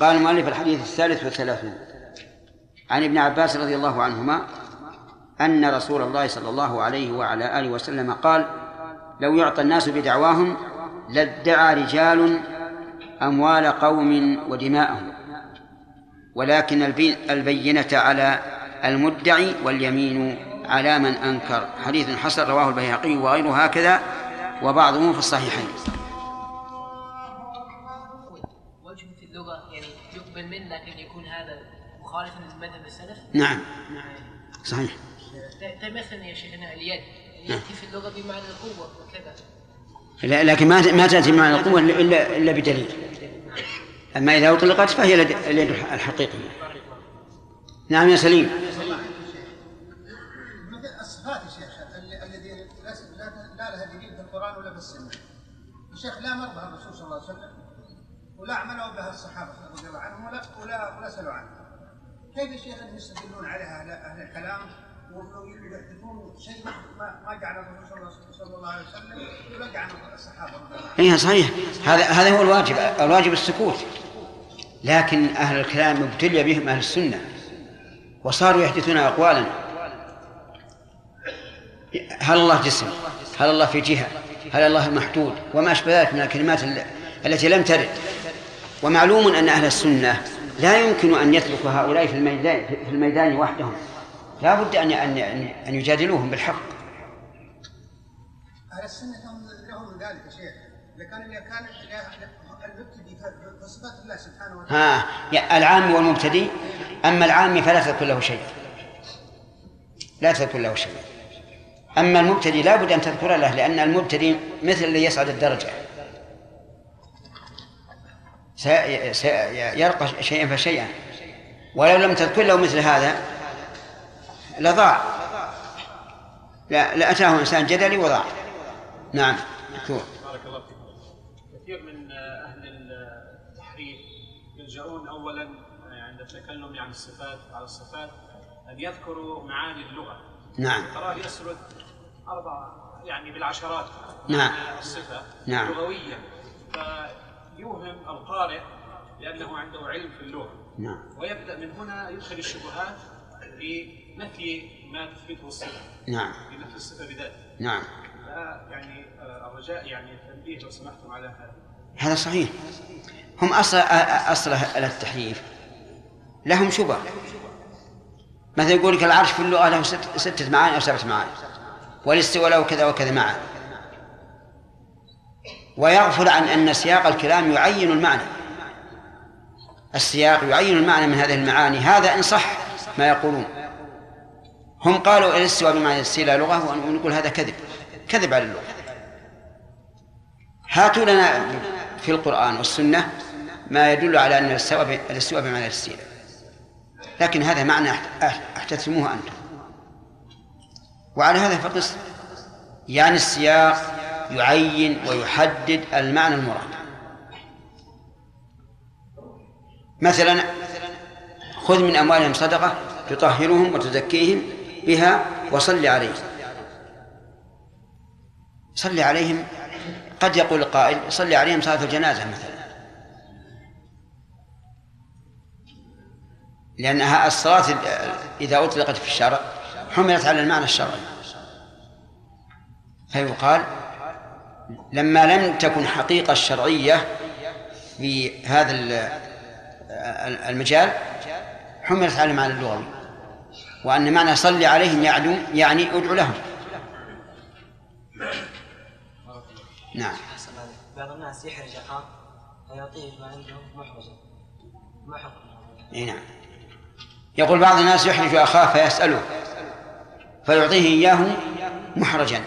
قال المؤلف الحديث الثالث والثلاثون. عن ابن عباس رضي الله عنهما أن رسول الله صلى الله عليه وعلى آله وسلم قال لو يعطى الناس بدعواهم لادعى رجال أموال قوم ودماءهم ولكن البينة على المدعي واليمين على من أنكر. حديث حسن رواه البيهقي وغيره هكذا وبعضهم في الصحيحين وجه في اللغة يعني يقبل منه لكن يكون هذا مخالفا لمذهب السلف نعم. صحيح. طيب مثلا يا شيخنا اليد. اليد في اللغة بمعنى القوة وكذا. لا لكن ما ما تأتي بمعنى القوة إلا إلا بدليل. أما إذا أطلقت فهي اليد الحقيقية. نعم يا سليم. الصفات يا شيخ الذي لا لها دليل في القرآن ولا في السنة؟ الشيخ لا مر بها الرسول صلى الله عليه وسلم ولا عملوا بها الصحابة رضي الله عنهم ولا ولا ولا سألوا عنها كيف يا شيخ يستدلون عليها أهل الكلام؟ ويحدثون شيء ما ما جعل الرسول صلى الله عليه وسلم ولا جعل الصحابة. اي صحيح. هذا هذا هو الواجب. الواجب السكوت. لكن أهل الكلام ابتلي بهم أهل السنة. وصاروا يحدثون اقوالا. هل الله جسم؟ هل الله في جهة؟ هل الله محدود؟ وما أشبه ذلك من الكلمات التي لم ترد. ومعلوم أن أهل السنة لا يمكن أن يترك هؤلاء في الميدان في الميدان وحدهم. لا بد ان ان ان يجادلوهم بالحق. أهل السنة لهم ذلك شيخ. لكان كان المبتدي في صفات الله سبحانه وتعالى. ها العام والمبتدي أما العام فلا تذكر له شيء. لا تذكر له شيء. أما المبتدي لا بد أن تذكر له لأن المبتدي مثل اللي يصعد الدرجة. سيرقى شيئا فشيئا. ولو لم تذكر له مثل هذا لضاع. لا لأتاه إنسان جدلي وضاع. نعم دكتور. بارك الله فيكم كثير من أهل التحريف يلجؤون أولا عند التكلم عن الصفات على الصفات أن يذكروا معاني اللغة. نعم. تراه يسرد أربع يعني بالعشرات نعم. الصفة نعم. لغويا. فيوهم القارئ لأنه عنده علم في اللغة. نعم. ويبدأ من هنا يدخل الشبهات في نفي ما تثبته الصفة. نعم. في نفي الصفة بذاته نعم. يعني آه، الرجاء يعني التنبيه لو سمحتم على هذا. هذا صحيح. هم أصل أصل التحريف. لهم شبه مثلا يقول لك العرش في اللغة له ست ستة معاني أو سبعة معاني. والاستواء له كذا وكذا معاني. ويغفل عن أن سياق الكلام يعين المعنى. السياق يعين المعنى من هذه المعاني. هذا إن صح ما يقولون. هم قالوا الاستواء بمعنى الاستيلاء لغة ونقول هذا كذب. كذب على اللغة. هاتوا لنا في القرآن والسنة ما يدل على أن الاستواء بمعنى الاستيلاء لكن هذا معنى احتسموه أنتم. وعلى هذا فقس. يعني السياق يعين ويحدد المعنى المراد. مثلا خذ من أموالهم صدقة تطهرهم وتزكيهم بها وصل عليهم. صل عليهم قد يقول القائل صل عليهم صلاة الجنازة مثلا. لأنها الصلاة إذا أطلقت في الشرع حملت على المعنى الشرعي. فيقال لما لم تكن حقيقة الشرعية في هذا المجال حملت على المعنى اللغوي وأن معنى صلي عليهم يعدو يعني أدعو لهم. نعم. بعض الناس يحرج أخاه فيعطيه ما عنده محرجا حكم؟ إي نعم. يقول بعض الناس يحرج أخاه فيسأله فيعطيه إياه محرجا.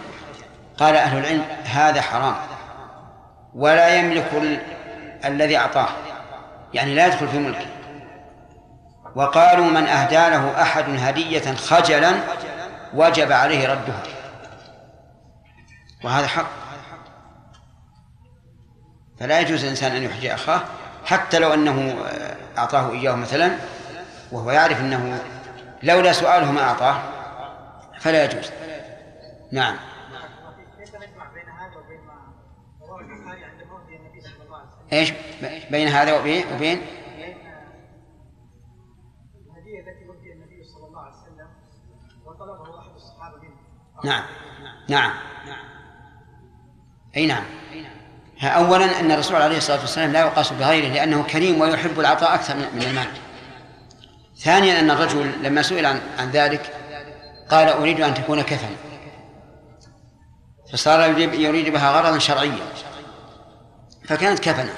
قال أهل العلم هذا حرام ولا يملك ال... الذي أعطاه يعني لا يدخل في ملكه. وقالوا من أهدى له أحد هدية خجلا وجب عليه ردها. وهذا حق. فلا يجوز الإنسان أن يحرج أخاه حتى لو أنه أعطاه إياه مثلا وهو يعرف أنه لولا سؤاله ما أعطاه فلا يجوز. نعم. إيش؟ بين هذا وبين وبين؟ الهديه التي وفي النبي صلى الله عليه وسلم وطلبه احد الصحابه نعم. نعم. نعم أي نعم. اولا أن الرسول عليه الصلاة والسلام لا يقاس بغيره لأنه كريم ويحب العطاء أكثر من المال. ثانيا أن الرجل لما سئل عن عن ذلك قال أريد أن تكون كفن. فصار يريد بها غرضا شرعيا. فكانت كفنا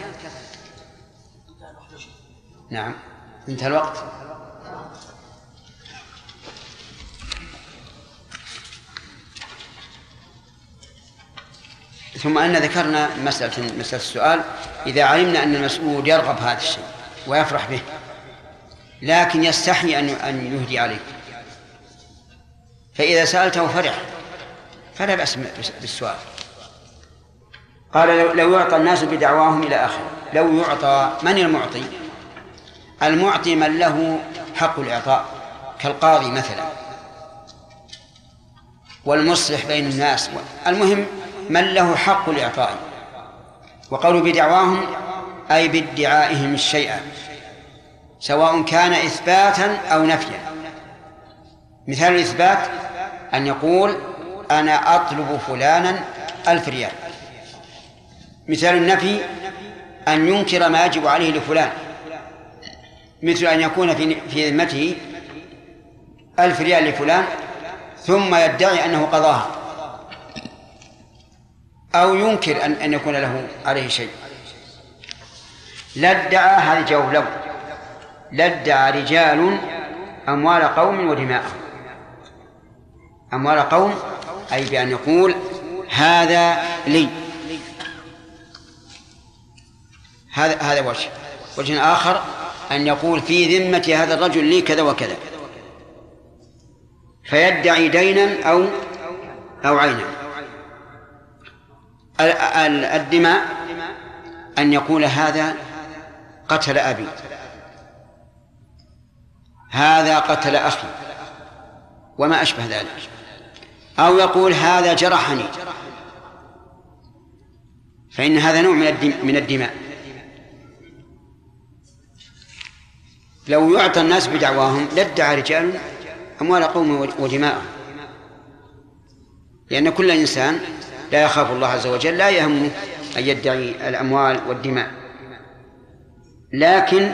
نعم. انتهى الوقت. ثم أن ذكرنا مسألة مسألة السؤال إذا علمنا أن المسؤول يرغب هذا الشيء ويفرح به لكن يستحي أن أن يهدي عليه. فإذا سألته فرح. فلا بأس بالسؤال. قال لو, يعطى الناس بدعواهم إلى آخره. لو يعطى من المعطي؟ المعطي من له حق الإعطاء كالقاضي مثلا. والمصلح بين الناس. المهم من له حق الإعطاء. وقالوا بدعواهم أي بادعائهم الشيء سواء كان إثباتا أو نفيا. مثال الإثبات أن يقول أنا أطلب فلانا ألف ريال. مثال النفي أن ينكر ما يجب عليه لفلان مثل أن يكون في في ذمته ألف ريال لفلان ثم يدعي أنه قضاها أو ينكر أن أن يكون له عليه شيء. لا جواب لو لا ادعى رجال أموال قوم ودماءهم أموال قوم أي بأن يقول هذا لي. هذا هذا وجه. وجه آخر أن يقول في ذمة هذا الرجل لي كذا وكذا. فيدعي دينا أو أو عينا. ال- ال- الدماء أن يقول هذا قتل أبي. هذا قتل أخي. وما أشبه ذلك. أو يقول هذا جرحني. فإن هذا نوع من الدماء. لو يعطى الناس بدعواهم لادعى رجال أموال قوم ودماءهم لأن كل إنسان لا يخاف الله عز وجل لا يهمه أن يدعي الأموال والدماء. لكن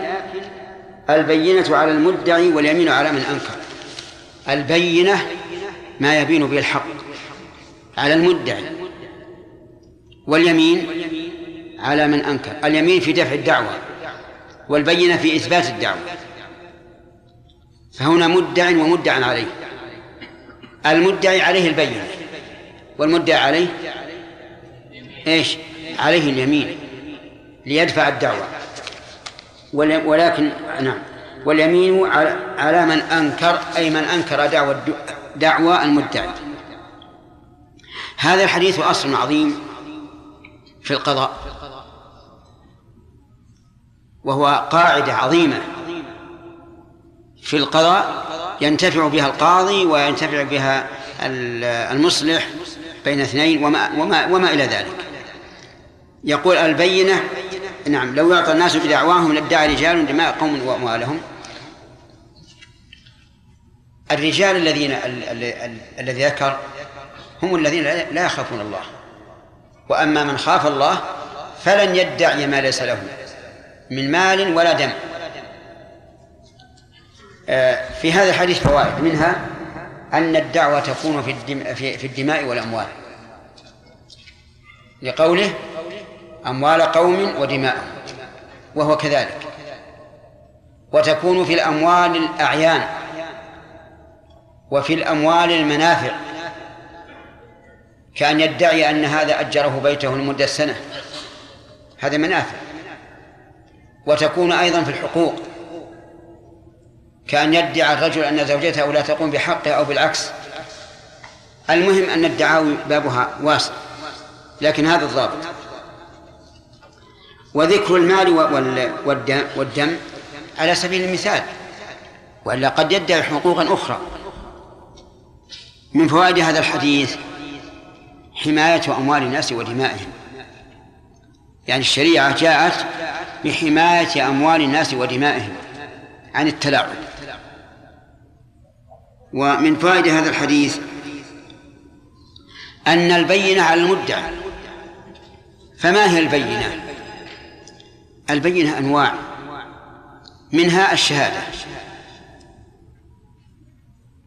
البينة على المدعي واليمين على من أنكر. البينة ما يبين به الحق على المدعي واليمين على من أنكر. اليمين في دفع الدعوة. والبينة في إثبات الدعوة. فهنا مدع ومدع عليه. المدعي عليه البينة. والمدعي عليه إيش؟ عليه اليمين. ليدفع الدعوة. ول- ولكن نعم. واليمين على من أنكر أي من أنكر دعوة دعوى المدعي. هذا الحديث أصل عظيم في القضاء. وهو قاعدة عظيمة. في القضاء ينتفع بها القاضي وينتفع بها ال- المصلح بين اثنين وما وما وما إلى ذلك. يقول البينة نعم لو يعطى الناس بدعواهم لادعى رجال دماء قوم وأموالهم الرجال الذين ال- ال- ال- الذي ذكر هم الذين لا يخافون الله. وأما من خاف الله فلن يدعي ما ليس له. من مال ولا دم. آه، في هذا الحديث فوائد. منها أن الدعوة تكون في الدم في الدماء والأموال. لقوله أموال قوم ودماءهم وهو كذلك. وتكون في الأموال الأعيان وفي الأموال المنافع. كأن يدعي أن هذا أجره بيته لمدة سنة هذا منافع. وتكون أيضا في الحقوق. كأن يدعي الرجل أن زوجته لا تقوم بحقه أو بالعكس. المهم أن الدعاوي بابها واسع لكن هذا الضابط. وذكر المال وال- والدم, والدم على سبيل المثال وإلا قد يدعي حقوقا أخرى. من فوائد هذا الحديث حماية أموال الناس ودمائهم. يعني الشريعة جاءت بحماية أموال الناس ودمائهم عن التلاعب. ومن فائدة هذا الحديث أن البينة على المدعى. فما هي البينة؟ البينة أنواع منها الشهادة.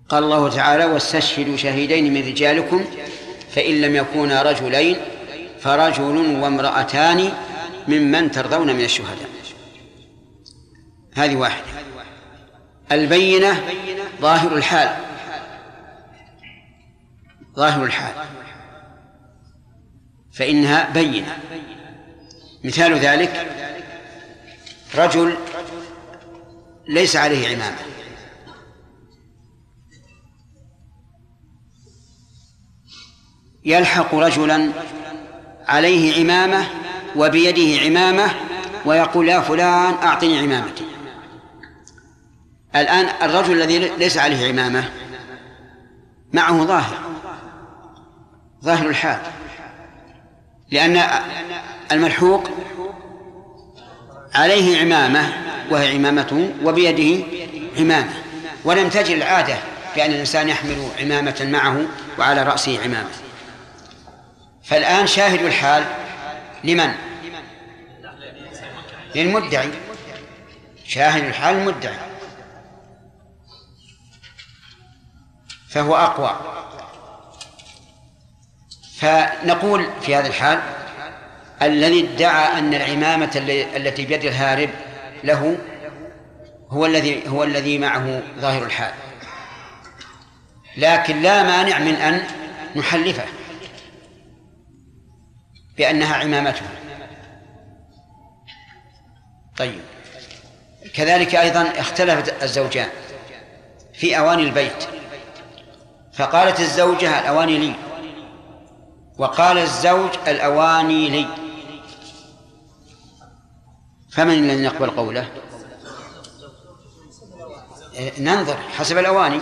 قال الله تعالى واستشهدوا شهيدين من رجالكم فإن لم يكونا رجلين فرجل وامرأتان ممن ترضون من الشهداء. هذه واحدة. البينة ظاهر الحال. ظاهر الحال. فإنها بينة. مثال ذلك رجل ليس عليه عمامة. يلحق رجلا عليه عمامة وبيده عمامة ويقول يا فلان أعطني عمامتي. الآن الرجل الذي ليس عليه عمامة معه ظاهر ظاهر الحال لأن الملحوق عليه عمامة وهي عمامته وبيده عمامة. ولم تجد العادة بأن الإنسان يحمل عمامة معه وعلى رأسه عمامة. فالآن شاهد الحال. لمن؟ للمدعي. شاهد الحال المدعي. فهو أقوى. فنقول في هذا الحال الذي ادعى أن العمامة التي بيد الهارب له هو الذي هو الذي معه ظاهر الحال. لكن لا مانع من أن نحلفه. بأنها عمامته. طيب. كذلك أيضا اختلفت الزوجان في أواني البيت. فقالت الزوجة الأواني لي. وقال الزوج الأواني لي. فمن الذي يقبل قوله؟ ننظر حسب الأواني.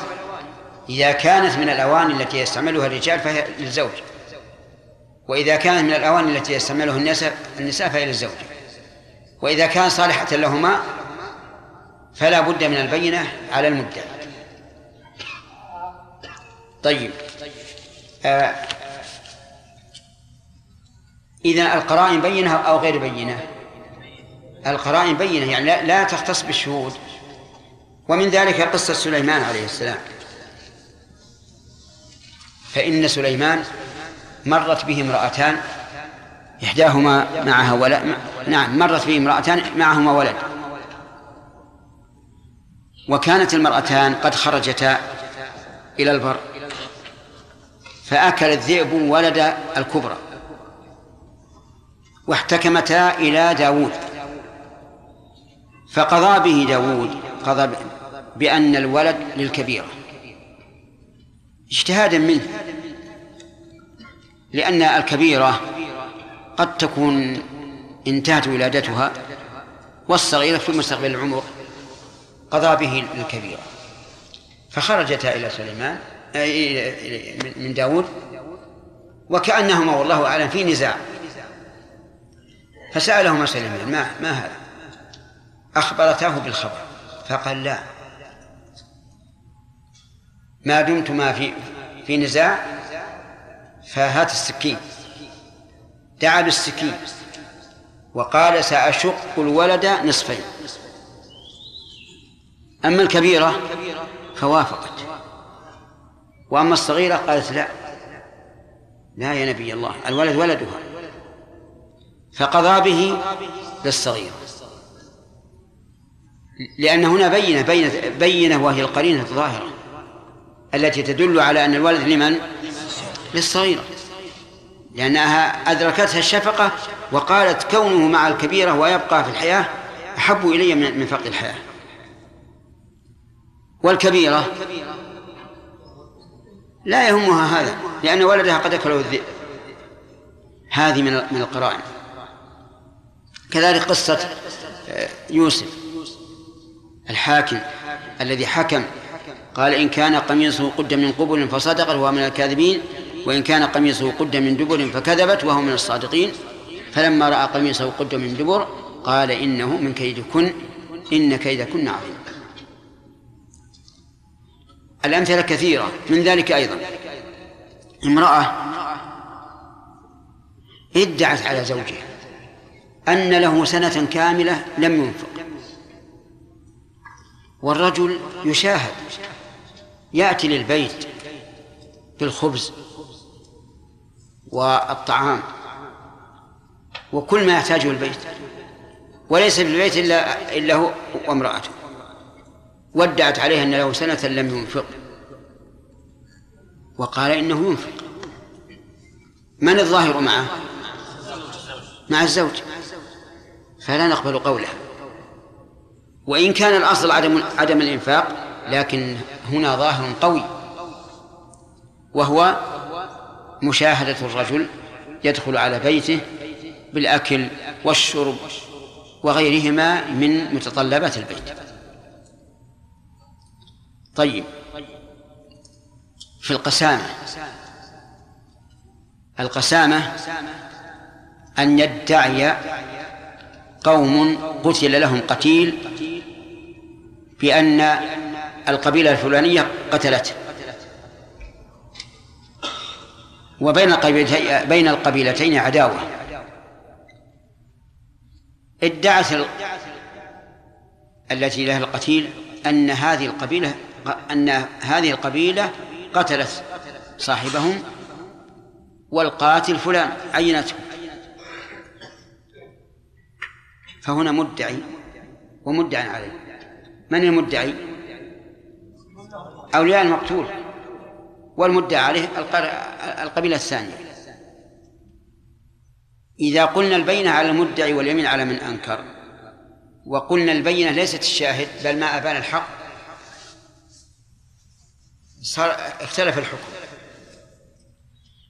إذا كانت من الأواني التي يستعملها الرجال فهي للزوج. وإذا كانت من الأواني التي يستعملها النساء النساء فهي للزوج وإذا كان صالحة لهما فلا بد من البينة على المدعي طيب. آه إذا القرائن بينة أو غير بينة؟ القرائن بينة يعني لا, لا تختص بالشهود. ومن ذلك قصة سليمان عليه السلام. فإن سليمان مرت به امرأتان إحداهما معها ولد نعم مرت به امرأتان معهما ولد. وكانت المرأتان قد خرجتا إلى البر فأكل الذئب ولد الكبرى واحتكمتا إلى داود فقضى به داود قضى بأن الولد للكبيرة. اجتهادا منه. لأن الكبيرة قد تكون انتهت ولادتها والصغيرة في مستقبل العمر قضى به للكبيرة فخرجتا إلى سليمان من داود وكأنهما والله أعلم في نزاع. فسألهما سليمان ما ما هذا؟ أخبرتاه بالخبر. فقال لا. ما دمتما في في نزاع؟ فهات السكين. دعا بالسكين وقال سأشق الولد نصفين. أما الكبيرة فوافقت. وأما الصغيرة قالت لا. لا يا نبي الله الولد ولدها. فقضى به للصغيرة. لأن هنا بينة بينة بينة وهي القرينة الظاهرة التي تدل على أن الولد لمن؟ للصغيرة لأنها أدركتها الشفقة وقالت كونه مع الكبيرة ويبقى في الحياة أحب إلي من فقد الحياة. والكبيرة لا يهمها هذا لأن ولدها قد أكله الذئب. هذه من من القرائن. كذلك قصة آه، يوسف الحاكم الذي حكم قال إن كان قميصه قد من قبل فصدق وهو من الكاذبين وإن كان قميصه قد من دبر فكذبت وهو من الصادقين. فلما رأى قميصه قد من دبر قال إنه من كيدكن إن كيدكن عظيم. الأمثلة كثيرة من ذلك أيضا. امرأة ادعت على زوجها أن له سنة كاملة لم ينفق. والرجل يشاهد يأتي للبيت بالخبز والطعام. وكل ما يحتاجه البيت. وليس في البيت إلا إلا هو وامرأته. ودعت عليه أن له سنة لم ينفق. وقال إنه ينفق. من الظاهر معه؟ مع الزوج. فلا نقبل قوله. وإن كان الأصل عدم عدم الإنفاق لكن هنا ظاهر قوي. وهو مشاهدة الرجل يدخل على بيته بالأكل والشرب وغيرهما من متطلبات البيت. طيب. في القسامة القسامة أن يدعي قوم قتل لهم قتيل بأن القبيلة الفلانية قتلته. وبين بين القبيلتين عداوة. ادعت التي لها القتيل أن هذه القبيلة أن هذه القبيلة قتلت صاحبهم والقاتل فلان. عينته فهنا مدعي ومدعى عليه. من المدعي؟ أولياء المقتول. والمدعى عليه القبيلة الثانية. إذا قلنا البينة على المدعي واليمين على من أنكر وقلنا البينة ليست الشاهد بل ما أبان الحق صار اختلف الحكم.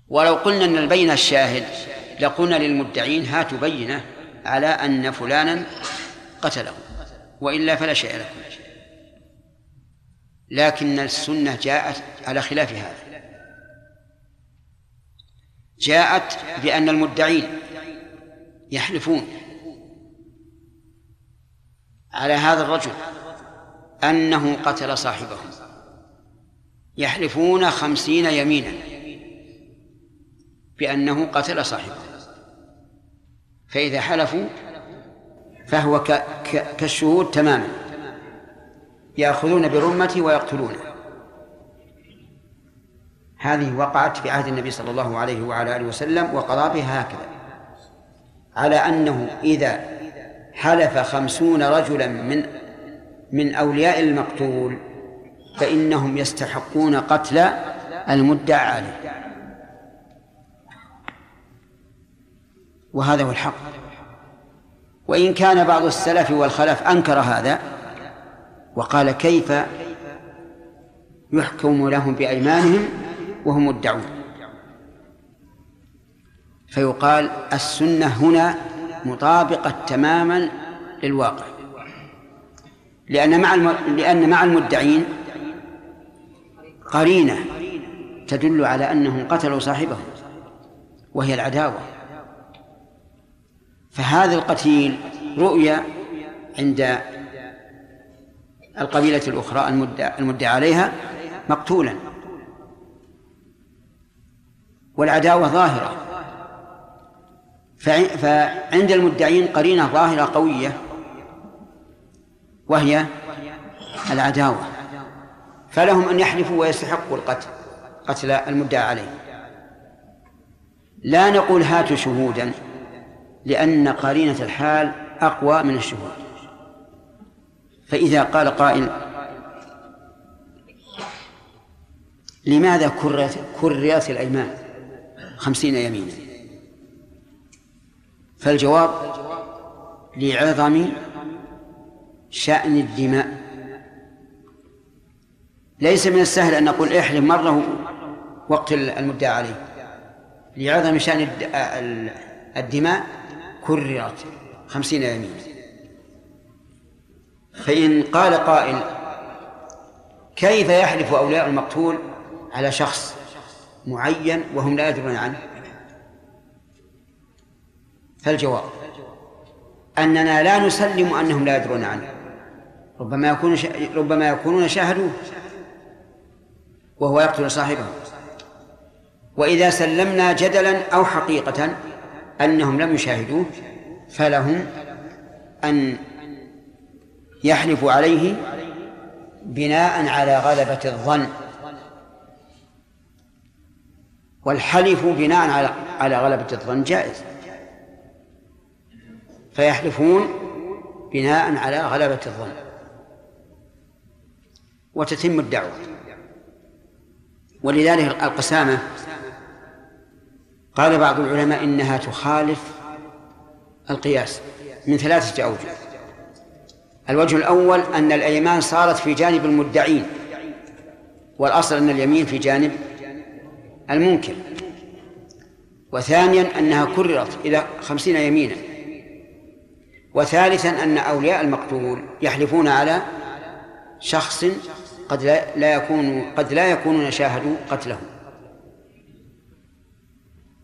ولو قلنا أن البينة الشاهد لقلنا للمدعين هاتوا بينة على أن فلانا قتله وإلا فلا شيء لكم. لكن السنة جاءت على خلاف هذا. جاءت بأن المدعين يحلفون على هذا الرجل أنه قتل صاحبه يحلفون خمسين يمينا بأنه قتل صاحبه فإذا حلفوا فهو كالشهود تماما. يأخذون برمته ويقتلونه هذه وقعت في عهد النبي صلى الله عليه وعلى آله وسلم وقضى بها هكذا. على أنه إذا حلف خمسون رجلا من من أولياء المقتول فإنهم يستحقون قتل المدعى عليه. وهذا هو الحق. وإن كان بعض السلف والخلف أنكر هذا وقال كيف يحكم لهم بأيمانهم وهم مدعون فيقال السنة هنا مطابقة تماما للواقع لأن مع. لأن مع المدعين قرينة تدل على أنهم قتلوا صاحبهم وهي العداوة فهذا القتيل رؤيا عند القبيلة الأخرى المدعى, المدعى عليها مقتولا. والعداوة ظاهرة. فعند المدعين قرينة ظاهرة قوية. وهي العداوة. فلهم أن يحلفوا ويستحقوا القتل قتل المدعى عليه. لا نقول هاتوا شهودا لأن قرينة الحال أقوى من الشهود. فإذا قال قائل لماذا كررت كررت الأيمان خمسين يمينا؟ فالجواب لعظم شأن الدماء. ليس من السهل أن نقول احلم مرة وقت المدعى عليه. لعظم شأن الدماء كررت خمسين يمين فإن قال قائل كيف يحلف أولياء المقتول على شخص معين وهم لا يدرون عنه؟ فالجواب أننا لا نسلم أنهم لا يدرون عنه. ربما يكون ربما يكونون شاهدوه وهو يقتل صاحبه. وإذا سلمنا جدلا أو حقيقة أنهم لم يشاهدوه فلهم أن يحلفوا عليه بناء على غلبة الظن. والحلف بناء على على غلبة الظن جائز. فيحلفون بناء على غلبة الظن. وتتم الدعوة. ولذلك القسامة قال بعض العلماء إنها تخالف القياس من ثلاثة أوجه. الوجه الأول أن الأيمان صارت في جانب المدعين والأصل أن اليمين في جانب المنكر. وثانيا أنها كررت إلى خمسين يمينا. وثالثا أن أولياء المقتول يحلفون على شخص قد لا, لا يكون قد لا يكونون شاهدوا قتله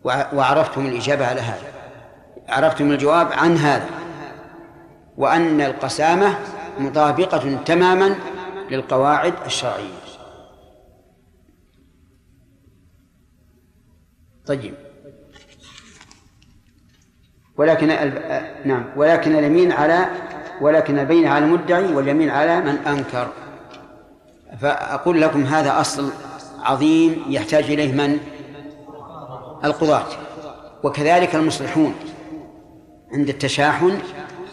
وعرفتم الإجابة على هذا. عرفتم الجواب عن هذا. وأن القسامة مطابقة تماما للقواعد الشرعية. طيب. ولكن نعم. ولكن اليمين على ولكن البين على المدعي واليمين على من أنكر. فأقول لكم هذا أصل عظيم يحتاج إليه من؟ القضاة. وكذلك المصلحون عند التشاحن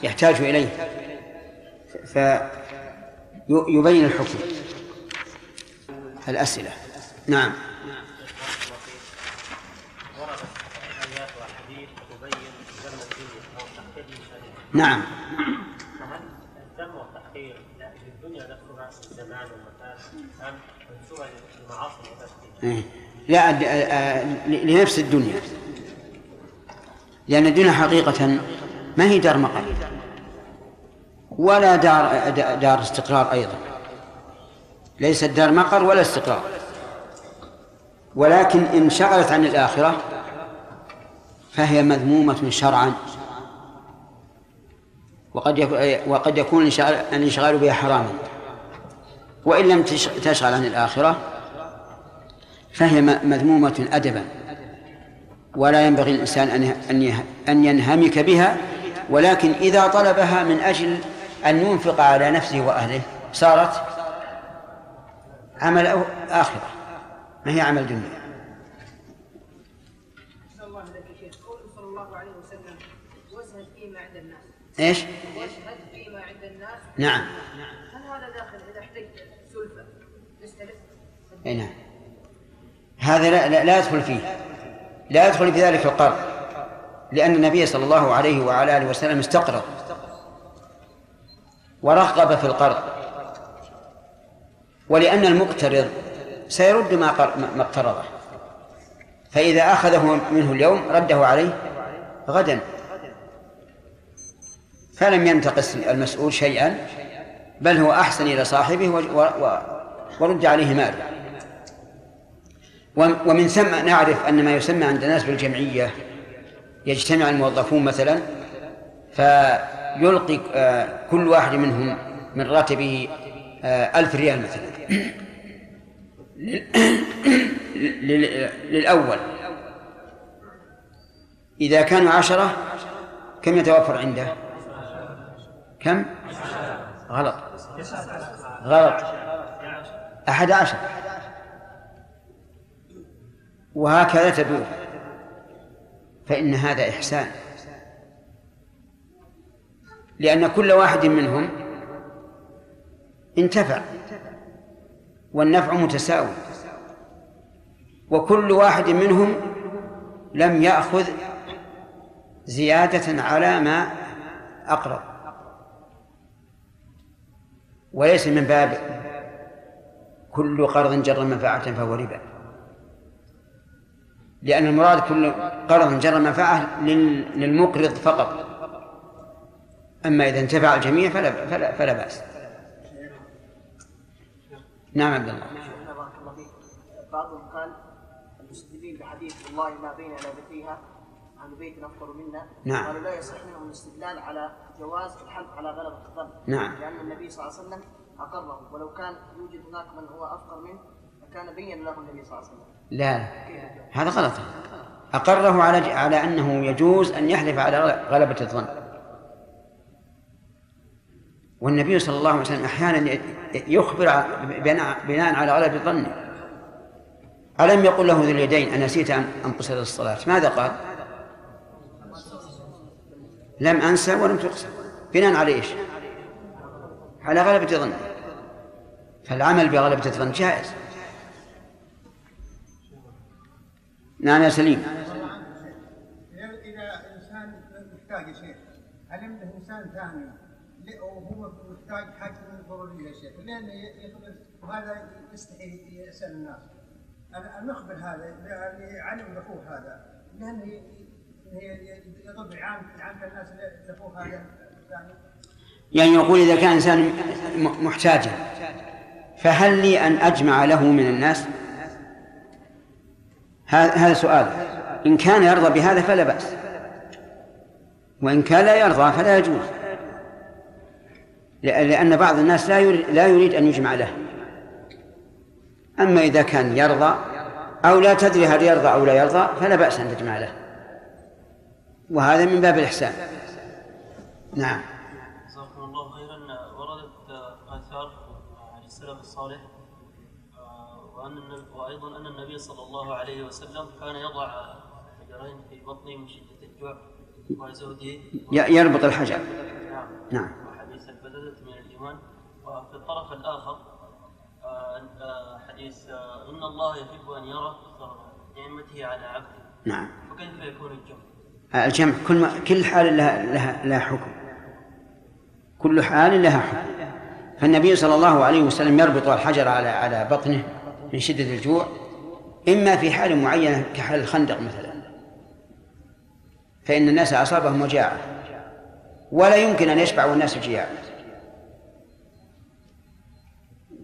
يحتاج إليه. فيبين الحكم. الأسئلة. نعم. نعم. فهل للدنيا نفسها الزمان والمكان ام للمعاصي. لا لنفس الدنيا. لأن الدنيا حقيقة ما هي دار مقام ولا دار دار استقرار أيضا. ليست دار مقر ولا استقرار. ولكن إن شغلت عن الآخرة فهي مذمومة شرعا. وقد وقد يكون الانشغال بها حراما. وإن لم تشغل عن الآخرة فهي مذمومة أدبا. ولا ينبغي الإنسان أن أن ينهمك بها ولكن إذا طلبها من أجل أن ينفق على نفسه وأهله صارت عمل آخرة. ما هي عمل دنيا؟ صلى الله عليه وسلم وزهد فيما عند الناس. إيش؟ واشهد فيما عند الناس. نعم. هل هذا داخل إذا احتجت سلفة؟ نستلف؟ اي نعم. هذا لا, لا, لا يدخل فيه. لا يدخل في ذلك القرض. لأن النبي صلى الله عليه وعلى آله وسلم استقرض ورغب في القرض. ولأن المقترض سيرد ما ما اقترضه. فإذا أخذه منه اليوم رده عليه غدا. فلم ينتقص المسؤول شيئا بل هو أحسن إلى صاحبه ورد عليه ماله ومن ثم نعرف أن ما يسمى عند الناس بالجمعية يجتمع الموظفون مثلا فيلقي آه، كل واحد منهم من راتبه آه، ألف ريال مثلا. للأول. إذا كانوا عشرة كم يتوفر عنده؟ كم؟ غلط. غلط. أحد عشر. وهكذا تدور. فإن هذا إحسان. لأن كل واحد منهم انتفع والنفع متساوي وكل واحد منهم لم يأخذ زيادة على ما أقرض وليس من باب كل قرض جر منفعة فهو ربا. لأن المراد كل قرض جر منفعة للمقرض فقط. أما إذا انتفع الجميع فلا فلا, فلا بأس. نعم عبد الله. بعضهم قال المستدلين بحديث والله ما بين لابتيها عن بيت افطر منا. نعم. قالوا لا يصح منهم الاستدلال على جواز الحلف على غلبة الظن. نعم. لأن النبي صلى الله عليه وسلم أقره. ولو كان يوجد هناك من هو أفقر منه فكان بين له النبي صلى الله عليه وسلم. لا. هذا غلط. أقره على على أنه يجوز أن يحلف على غلبة الظن. والنبي صلى الله عليه وسلم أحيانا يخبر بناء على غلبة ظنه ألم يقل له ذو اليدين أنسيت أن قصرت الصلاة؟ ماذا قال؟ لم أنسى ولم تقصر بناء على إيش؟ على غلبة ظنه فالعمل بغلبة الظن جائز. نعم يا سليم. إذا إنسان محتاج شيء عنده إنسان ثاني؟ وهو محتاج حاجة ضرورية شيء لأن يخبر وهذا يستحي يسأل الناس. هذا اللي علم لاخوه هذا لأنه يضر عام عام الناس لاخوه هذا. يعني يقول إذا كان إنسان محتاجا فهل لي أن أجمع له من الناس؟ هذا سؤال. إن كان يرضى بهذا فلا بأس. وإن كان لا يرضى فلا يجوز. لأن بعض الناس لا يريد, لا يريد أن يجمع له. أما إذا كان يرضى أو لا تدري هل يرضى أو لا يرضى فلا بأس أن تجمع له. وهذا من باب الإحسان. نعم. جزاكم الله خيرا. وردت آثار عن السلف الصالح. وأن وأيضا أن النبي صلى الله عليه وسلم كان يضع حجرين في بطنه من شدة الجوع وزوجه. يربط الحجر. نعم. نعم. وحديث البددة من الإيمان. وفي الطرف الآخر حديث إن الله يحب أن يرى نعمته على عبده. نعم. فكيف يكون الجمع؟ الجمع كل ما كل حال لها لها لها حكم. كل حال لها حكم. فالنبي صلى الله عليه وسلم يربط الحجر على على بطنه. من شدة الجوع إما في حال معينة كحال الخندق مثلا. فإن الناس أصابهم مجاعة ولا يمكن أن يشبع الناس جياعا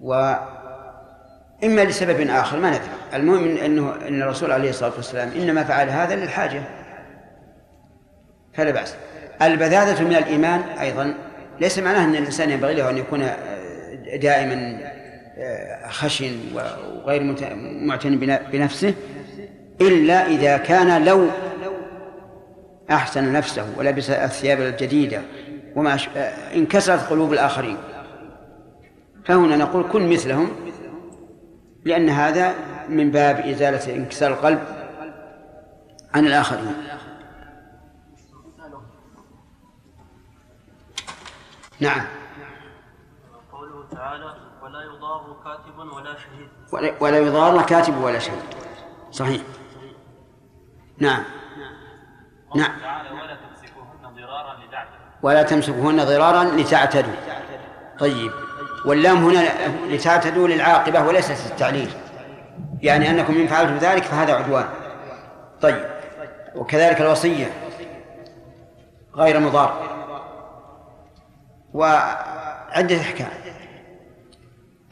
وإما لسبب آخر ما ندري. المهم أنه أن الرسول عليه الصلاة والسلام إنما فعل هذا للحاجة. فلا بأس. البذاذة من الإيمان أيضا ليس معناه أن الإنسان ينبغي له أن يكون دائما خشن وغير معتن بنفسه إلا إذا كان لو أحسن نفسه ولبس الثياب الجديدة وما انكسرت قلوب الآخرين. فهنا نقول كن مثلهم لأن هذا من باب إزالة انكسار القلب عن الآخرين. نعم. قوله تعالى يضار كاتب ولا شهيد. ولا, ولا يضار كاتب ولا شهيد. صحيح. نعم. نعم. ولا تمسكوهن ضرارا لتعتدوا. ولا تمسكوهن ضرارا لتعتدوا. طيب. واللام هنا لتعتدوا للعاقبة وليست للتعليل. يعني أنكم إن فعلتم ذلك فهذا عدوان. طيب. وكذلك الوصية. غير مضار. وعدة أحكام.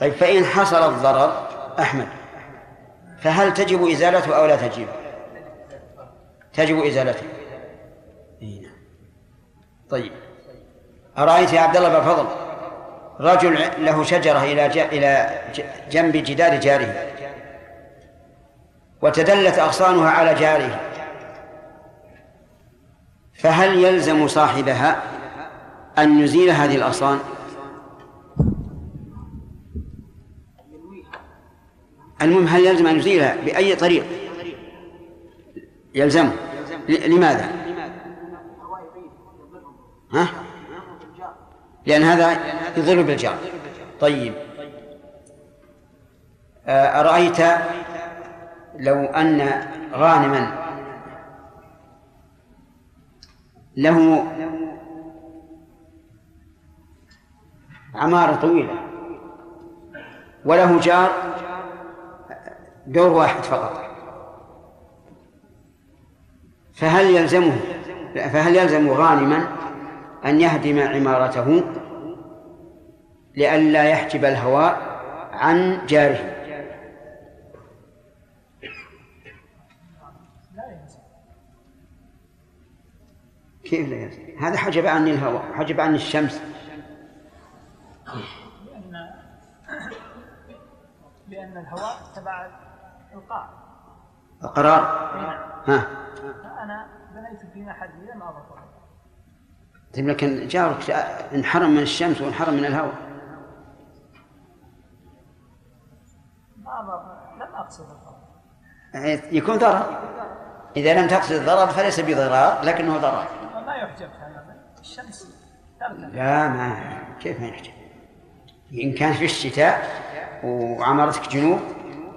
طيب فإن حصل الضرر أحمد فهل تجب إزالته أو لا تجب؟ تجب إزالته. إيه نعم. طيب أرأيت يا عبد الله بن فضل رجل له شجرة إلى إلى جنب جدار جاره وتدلت أغصانها على جاره فهل يلزم صاحبها أن يزيل هذه الأغصان؟ المهم هل يلزم أن يزيلها بأي طريق؟ يلزمه. لماذا؟ ها؟ لأن هذا يضر بالجار. طيب. آه، أرأيت لو أن غانما له عمارة طويلة وله جار دور واحد فقط. فهل يلزمه فهل يلزم غانما أن يهدم عمارته لئلا يحجب الهواء عن جاره؟ كيف لا يلزم؟ هذا حجب عني الهواء حجب عني الشمس. بأن الهواء تبع القاع. القرار؟ نعم ها. فأنا بنيت في محلي لم أضف طيب لكن جارك انحرم من الشمس وانحرم من الهواء. ما لم أقصد الضرر يكون ضرر. إذا لم تقصد الضرر فليس بضرار لكنه ضرر. ما يحجب الشمس لا ما كيف ما يحجب؟ إن كان في الشتاء وعمرتك جنوب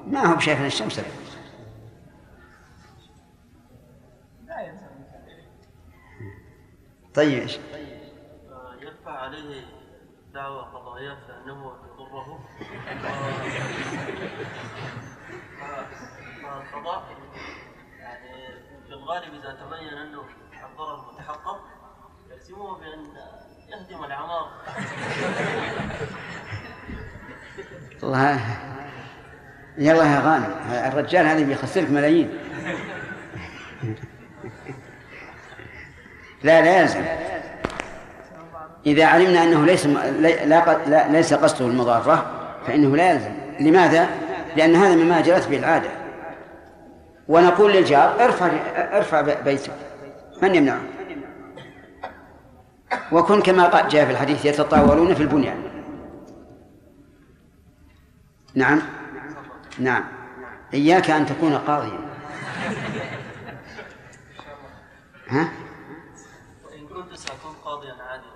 ما هو بشايف الشمس. لا طيب إيش؟ يرفع عليه دعوى قضائية فإنه يضره فالقضاء يعني في الغالب إذا تبين أنه الضرر متحقق يلزمه بأن يهدم العمار الله يلا يا غانم الرجال هذا بيخسرك ملايين. لا لا يلزم. إذا علمنا أنه ليس لا ليس قصده المضارة فإنه لا يلزم. لماذا؟ لأن هذا مما جرت به العادة. ونقول للجار ارفع ارفع بيتك. من يمنعه؟ وكن كما جاء في الحديث يتطاولون في البنيان. نعم. نعم. إياك أن تكون قاضيا. ها؟ وإن كنت سأكون قاضيا عادلا.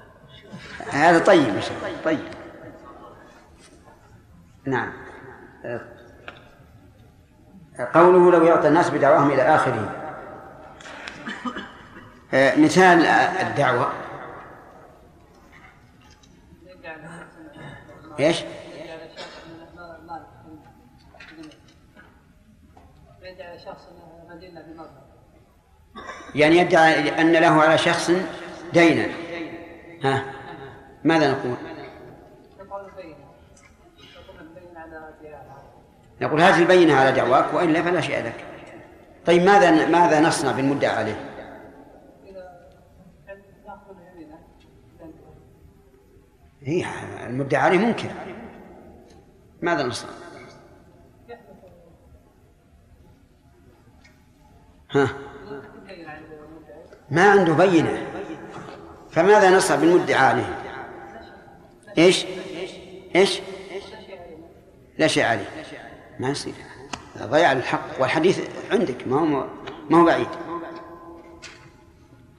هذا طيب إن شاء الله طيب. نعم. قوله لو يعطى الناس بدعواهم إلى آخره. مثال الدعوة. إيش؟ يدعي شخص يعني يدعي أن له على شخص دينا. ها؟ ماذا نقول؟ نقول هذه البينة على دعواك وإلا فلا شيء لك. طيب ماذا ماذا نصنع بالمدعى عليه؟ هي المدعى عليه منكر. ماذا نصنع؟ ها ما عنده بينة فماذا نصنع بالمدعى عليه؟ إيش؟ إيش؟ لا شيء عليه ما يصير ضياع الحق والحديث عندك ما هو ما هو بعيد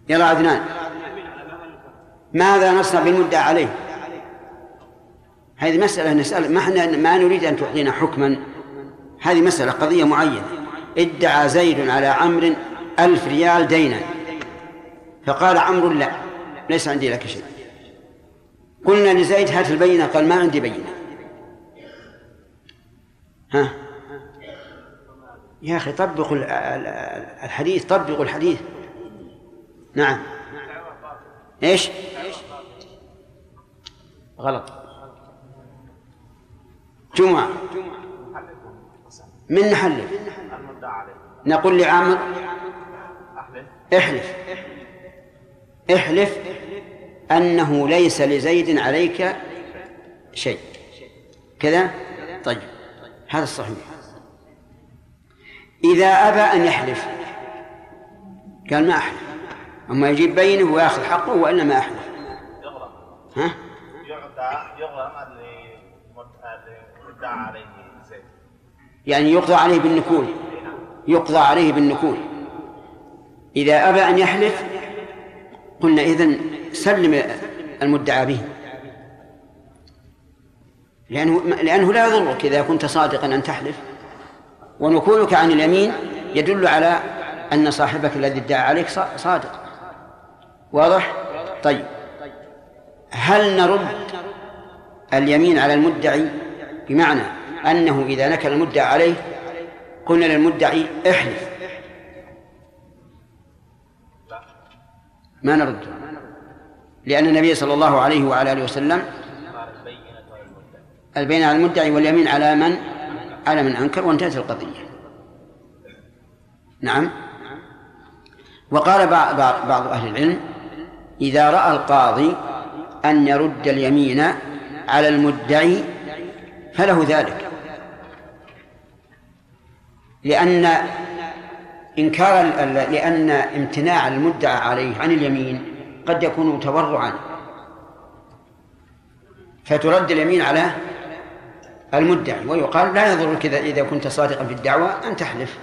يلا عدنان ماذا نصنع بالمدعى عليه؟ هذه مسألة نسأل ما إحنا ما نريد أن تعطينا حكما هذه مسألة قضية معينة ادعى زيد على عمرو ألف ريال دينا. فقال عمرو لا ليس عندي لك شيء. قلنا لزيد هات البينة قال ما عندي بينة. ها؟ يا أخي طبقوا ال- ال- الحديث طبقوا الحديث. نعم. إيش؟ غلط. جمعة. من نحلف نقول لعامر. احلف. احلف أنه ليس لزيد عليك شيء. كذا؟ طيب. هذا الصحيح. إذا أبى أن يحلف قال ما أحلف. أما يجيب بينه ويأخذ حقه وإلا ما أحلف. يغرم ها؟ يعطى يغرم اللي ادعى عليه. يعني يقضى عليه بالنكول. يقضى عليه بالنكول. إذا أبى أن يحلف قلنا إذن سلم المدعى به. لأنه لأنه لا يضرك إذا كنت صادقا أن تحلف. ونكولك عن اليمين يدل على أن صاحبك الذي ادعى عليك صا- صادق. واضح؟ طيب. هل نرد اليمين على المدعي؟ بمعنى أنه إذا نكل المدعى عليه قلنا للمدعي احلف. ما نرد. لأن النبي صلى الله عليه وعلى آله وسلم البين على المدعي واليمين على من؟ على من أنكر وانتهت القضية. نعم. وقال بعض أهل العلم إذا رأى القاضي أن يرد اليمين على المدعي فله ذلك. لأن إنكار لأن امتناع المدعى عليه عن اليمين قد يكون تورعا فترد اليمين على المدعي ويقال لا يضرك إذا كنت صادقا في الدعوة أن تحلف.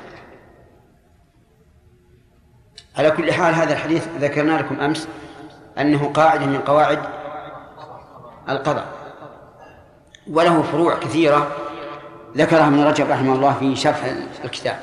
على كل حال هذا الحديث ذكرنا لكم أمس أنه قاعدة من قواعد القضاء وله فروع كثيرة ذكرها ابن رجب رحمه الله في شرح الكتاب.